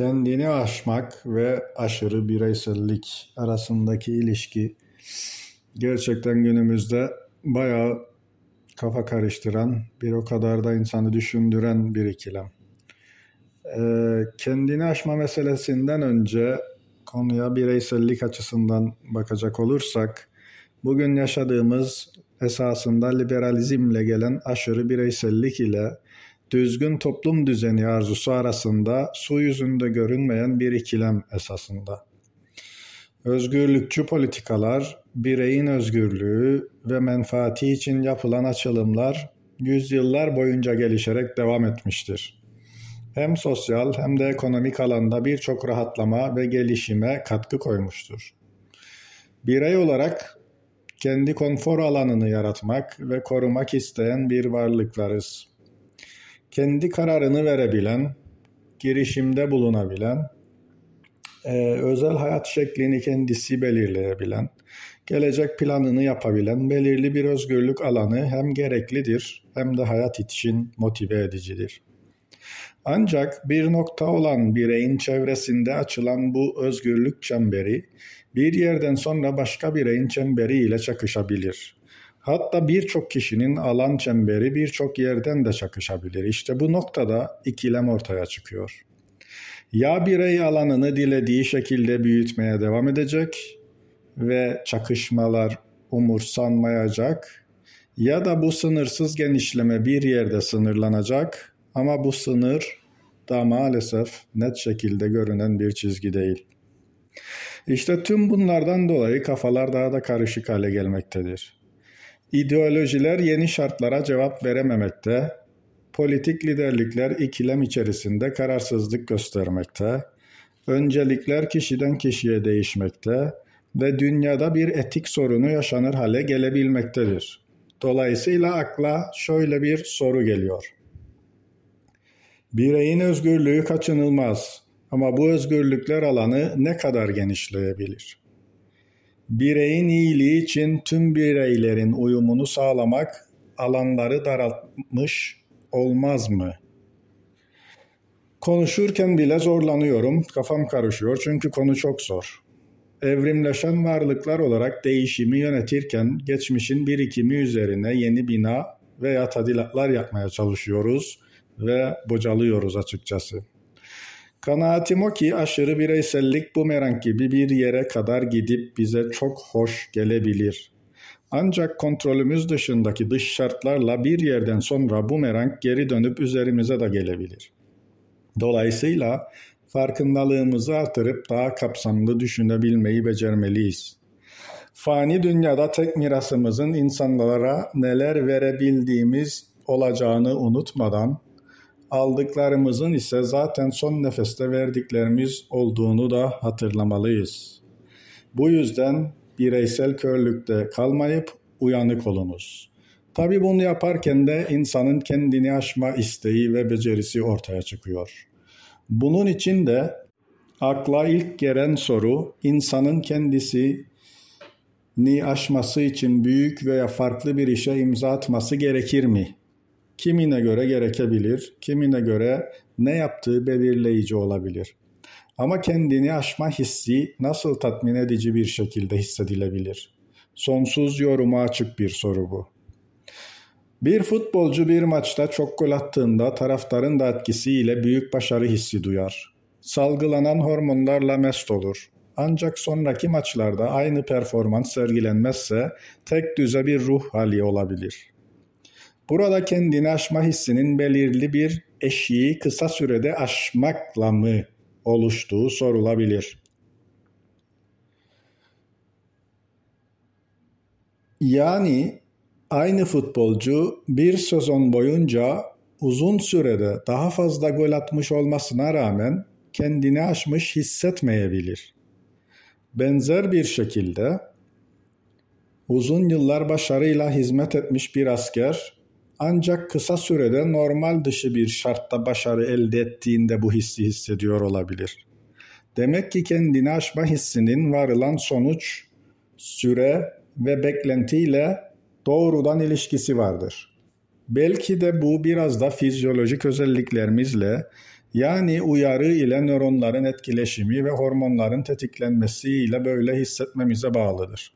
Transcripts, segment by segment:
kendini aşmak ve aşırı bireysellik arasındaki ilişki gerçekten günümüzde bayağı kafa karıştıran, bir o kadar da insanı düşündüren bir ikilem. Ee, kendini aşma meselesinden önce konuya bireysellik açısından bakacak olursak, bugün yaşadığımız esasında liberalizmle gelen aşırı bireysellik ile düzgün toplum düzeni arzusu arasında su yüzünde görünmeyen bir ikilem esasında. Özgürlükçü politikalar, bireyin özgürlüğü ve menfaati için yapılan açılımlar yüzyıllar boyunca gelişerek devam etmiştir. Hem sosyal hem de ekonomik alanda birçok rahatlama ve gelişime katkı koymuştur. Birey olarak kendi konfor alanını yaratmak ve korumak isteyen bir varlıklarız kendi kararını verebilen, girişimde bulunabilen, e, özel hayat şeklini kendisi belirleyebilen, gelecek planını yapabilen belirli bir özgürlük alanı hem gereklidir hem de hayat için motive edicidir. Ancak bir nokta olan bireyin çevresinde açılan bu özgürlük çemberi bir yerden sonra başka bireyin çemberi ile çakışabilir. Hatta birçok kişinin alan çemberi birçok yerden de çakışabilir. İşte bu noktada ikilem ortaya çıkıyor. Ya birey alanını dilediği şekilde büyütmeye devam edecek ve çakışmalar umursanmayacak ya da bu sınırsız genişleme bir yerde sınırlanacak ama bu sınır da maalesef net şekilde görünen bir çizgi değil. İşte tüm bunlardan dolayı kafalar daha da karışık hale gelmektedir. İdeolojiler yeni şartlara cevap verememekte, politik liderlikler ikilem içerisinde kararsızlık göstermekte, öncelikler kişiden kişiye değişmekte ve dünyada bir etik sorunu yaşanır hale gelebilmektedir. Dolayısıyla akla şöyle bir soru geliyor. Bireyin özgürlüğü kaçınılmaz ama bu özgürlükler alanı ne kadar genişleyebilir? Bireyin iyiliği için tüm bireylerin uyumunu sağlamak alanları daraltmış olmaz mı? Konuşurken bile zorlanıyorum, kafam karışıyor çünkü konu çok zor. Evrimleşen varlıklar olarak değişimi yönetirken geçmişin birikimi üzerine yeni bina veya tadilatlar yapmaya çalışıyoruz ve bocalıyoruz açıkçası. Kanaatim o ki aşırı bireysellik bumerang gibi bir yere kadar gidip bize çok hoş gelebilir. Ancak kontrolümüz dışındaki dış şartlarla bir yerden sonra bumerang geri dönüp üzerimize de gelebilir. Dolayısıyla farkındalığımızı artırıp daha kapsamlı düşünebilmeyi becermeliyiz. Fani dünyada tek mirasımızın insanlara neler verebildiğimiz olacağını unutmadan aldıklarımızın ise zaten son nefeste verdiklerimiz olduğunu da hatırlamalıyız. Bu yüzden bireysel körlükte kalmayıp uyanık olunuz. Tabi bunu yaparken de insanın kendini aşma isteği ve becerisi ortaya çıkıyor. Bunun için de akla ilk gelen soru insanın kendisi ni aşması için büyük veya farklı bir işe imza atması gerekir mi? Kimine göre gerekebilir, kimine göre ne yaptığı belirleyici olabilir. Ama kendini aşma hissi nasıl tatmin edici bir şekilde hissedilebilir? Sonsuz yoruma açık bir soru bu. Bir futbolcu bir maçta çok gol attığında taraftarın da etkisiyle büyük başarı hissi duyar. Salgılanan hormonlarla mest olur. Ancak sonraki maçlarda aynı performans sergilenmezse tek düze bir ruh hali olabilir. Burada kendini aşma hissinin belirli bir eşiği kısa sürede aşmakla mı oluştuğu sorulabilir. Yani aynı futbolcu bir sezon boyunca uzun sürede daha fazla gol atmış olmasına rağmen kendini aşmış hissetmeyebilir. Benzer bir şekilde uzun yıllar başarıyla hizmet etmiş bir asker ancak kısa sürede normal dışı bir şartta başarı elde ettiğinde bu hissi hissediyor olabilir. Demek ki kendini aşma hissinin varılan sonuç, süre ve beklentiyle doğrudan ilişkisi vardır. Belki de bu biraz da fizyolojik özelliklerimizle Yani uyarı ile nöronların etkileşimi ve hormonların tetiklenmesiyle böyle hissetmemize bağlıdır.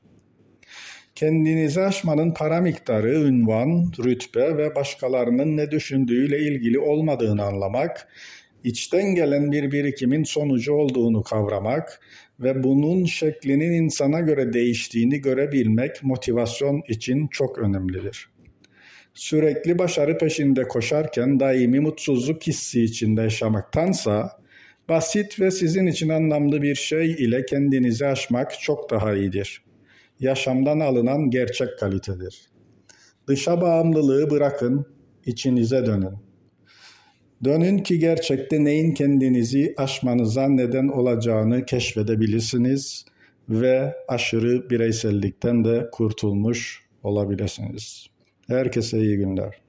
Kendinizi aşmanın para miktarı, ünvan, rütbe ve başkalarının ne düşündüğüyle ilgili olmadığını anlamak, içten gelen bir birikimin sonucu olduğunu kavramak ve bunun şeklinin insana göre değiştiğini görebilmek motivasyon için çok önemlidir. Sürekli başarı peşinde koşarken daimi mutsuzluk hissi içinde yaşamaktansa basit ve sizin için anlamlı bir şey ile kendinizi aşmak çok daha iyidir. Yaşamdan alınan gerçek kalitedir. Dışa bağımlılığı bırakın, içinize dönün. Dönün ki gerçekte neyin kendinizi aşmanıza neden olacağını keşfedebilirsiniz ve aşırı bireysellikten de kurtulmuş olabilirsiniz. Herkese iyi günler.